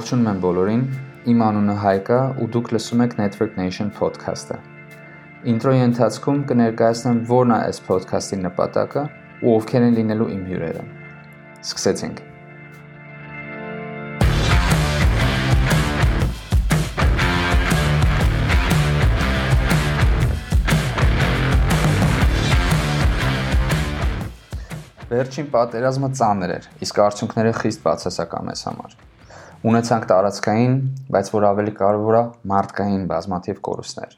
Ողջունում եմ բոլորին։ Իմ անունը Հայկ է ու դուք լսում եք Network Nation podcast-ը։ Ինտրոյի ընթացքում կներկայացնեմ որն է այս podcast-ի նպատակը ու ովքեր են լինելու իմ հյուրերը։ Սկսեցինք։ Վերջին պատերազմը ծանր էր, իսկ արդյունքները խիստ բացասական մեզ համար ունեցանք տարածքային, բայց որ ավելի կարևոր է, մարդկային բազմաթիվ կորուստներ։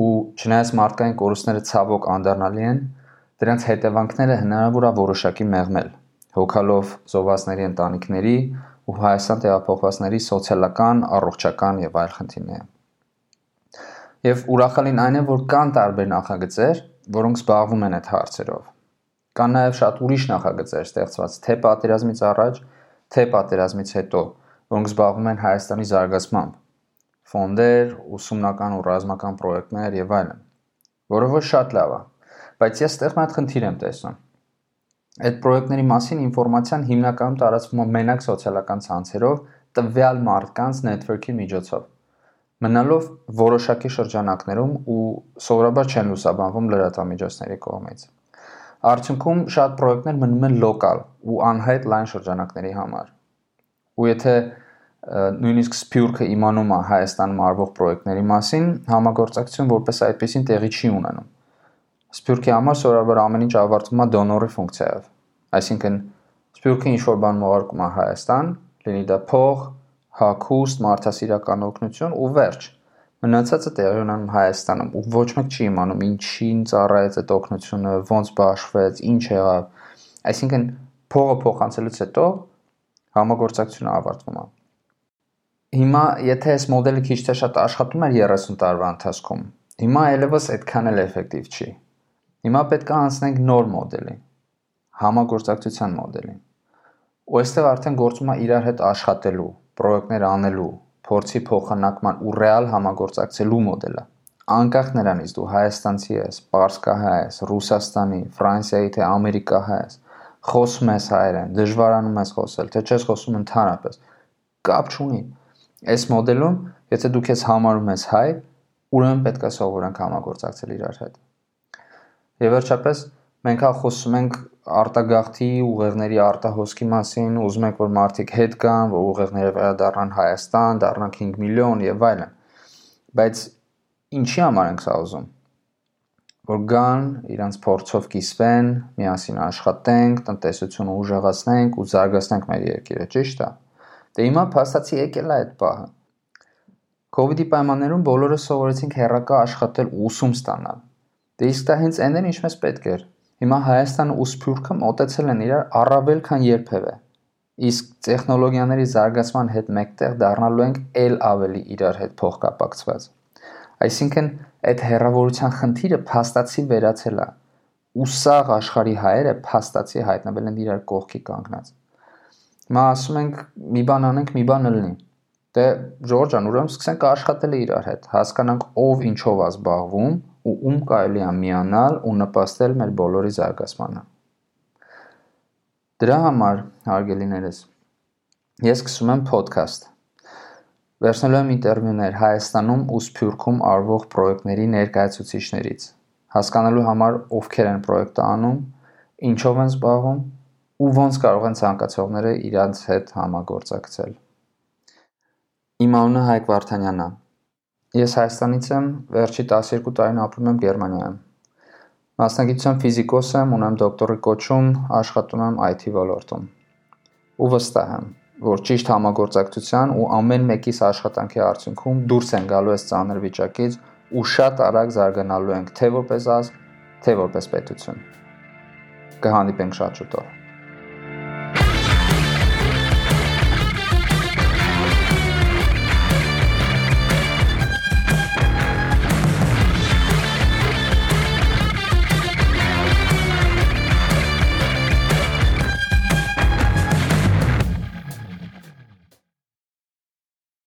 Ու չնայած մարդկային կորուստները ցավոք անդառնալի են, դրանց հետևանքները հնարավոր է որոշակի մեղմել, հոգալով զոհվածների ընտանիքների ու Հայաստան տեղափոխվածների սոցիալական, առողջական եւ այլ խնդիրները։ Եվ ուրախալին այն է, որ կան տարբեր նախագծեր, որոնք զբաղվում են այդ հարցերով։ Կան նաև շատ ուրիշ նախագծեր ստեղծված թե պատերազմից առաջ, թե պատերազմից հետո, որոնք զբաղվում են Հայաստանի զարգացմամբ, ֆոնդեր, ուսումնական ու ռազմական պրոյեկտներ եւ այլն, որը ոչ շատ լավ է, բայց ես ստեղ մի խնդիր եմ տեսնում։ Այդ պրոյեկտների մասին ինֆորմացիան հիմնականում տարածվում է մենակ սոցիալական ցանցերով տվյալ մարդկանց network-ի միջոցով մնալով որոշակի շրջանակներում ու սովորաբար չեն լուսաբանվում լրատվամիջոցների կողմից։ Արդյունքում շատ պրոյեկտներ մնում են լոկալ ու անհայտ լայն շրջանակների համար։ Ու եթե նույնիսկ Սփյուռքը իմանում է Հայաստանում արվող պրոյեկտների մասին, համագործակցություն որպես այդպեսին տեղի չի ունենում։ Սփյուռքի համար սովորաբար ամեն ինչ ավարտվում է դոնորի ֆունկցիայով։ Այսինքն Սփյուռքը ինչ որ բան մողարկում է Հայաստան, լինի դա փող, հակուստ, մարդասիրական օգնություն ու վերջ Մնացածը տեղի ունենում Հայաստանում ու ոչ մեկ չի իմանում ինչին ծառայեց այդ օգնությունը, ոնց բաշխվեց, ինչ եղավ։ Այսինքն փողը փոխանցելուց հետո համագործակցությունը ավարտվում է։ Հիմա եթե այս մոդելը քիչ թե շատ աշխատում էր 30 տարվա ընթացքում, հիմա այլևս այդքան էլ էֆեկտիվ չի։ Հիմա պետք է անցնենք նոր մոդելի, համագործակցության մոդելին։ Ու այստեղ արդեն գործում է իրար հետ աշխատելու, պրոյեկտներ անելու, փորձի փոխանակման ու ռեալ համագործակցելու մոդելը։ Անկախ նրանից դու հայաստանցի ես, պարսկահայ ես, Ռուսաստանի, Ֆրանսիայի թե Ամերիկահայ ես, խոսում ես հայերեն, դժվարանում ես խոսել, թե չես խոսում ընդհանրապես, կապ չունի։ Այս մոդելում, եթե դու քեզ համարում ես հայ, ուրեմն պետք է սովորենք համագործակցել իրար հետ։ Եվ վերջապես մենք հա խոսում ենք արտագաղթի ուղեղների արտահոսքի մասին, ուզում ենք որ մարդիկ հետ գան, որ ուղեղները վերադառնան Հայաստան, դառնան 5 միլիոն եւ այլն։ Բայց ինչի համար ենք սա ուզում։ Որ գան, իրանց փորձով կիսվեն, միասին աշխատենք, տնտեսությունը ուժեղացնենք ու զարգացնենք մեր երկիրը, ճիշտ է։ Դե հիմա փաստացի եկել է այդ պահը։ COVID-ի պայմաններում բոլորը սովորեցինք հերակա աշխատել ու ուսում ստանալ։ Դե իսկ դա հենց այն էր, ինչ մեզ պետք էր։ Հիմա Հայաստանը ու Սփյուռքը մոտեցել են իրար առավել քան երբևէ։ Իսկ տեխնոլոգիաների զարգացման հետ մեկտեղ դառնալու ենք ել ավելի իրար հետ փոխկապակցված։ Այսինքն այդ հերավորության խնդիրը փաստացի վերացել է ու սաղ աշխարհի հայերը փաստացի հայտնվել են իրար կողքի կանգնած։ Հիմա ասում ենք մի բան անենք, մի բան ըլնի։ Դե Ժորժ ջան, ուրեմն սկսենք աշխատել իրար հետ, հասկանանք ով ինչով է զբաղվում ու ում կարելի է միանալ ու նպաստել մեր բոլորի զարգացմանը։ Դրա համար, հարգելիներս, ես սկսում եմ ոդքասթ։ Վերցնելու եմ ինտերվյուներ Հայաստանում ու Սփյուռքում արվող պրոյեկտների ներկայացուցիչներից, հասկանալու համար ովքեր են պրոյեկտը անում, ինչով են զբաղվում ու ոնց կարող են ցանկացողները իրանց հետ համագործակցել։ Իմ անունը Հայկ Վարդանյանն է։ Ես Հայաստանից եմ, վերջի 12 տարին ապրում եմ Գերմանիայում։ Մասնագիտությամբ ֆիզիկոս եմ, ունեմ դոկտորի կոչում, աշխատում եմ IT ոլորտում։ Ու վստահ եմ, որ ճիշտ համագործակցության ու ամեն մեկիս աշխատանքի արդյունքում դուրս են գալու այս ծանր վիճակից ու շատ արագ զարգանալու ենք թե որպես ազգ, թե որպես պետություն։ Կհանդիպենք շատ շուտով։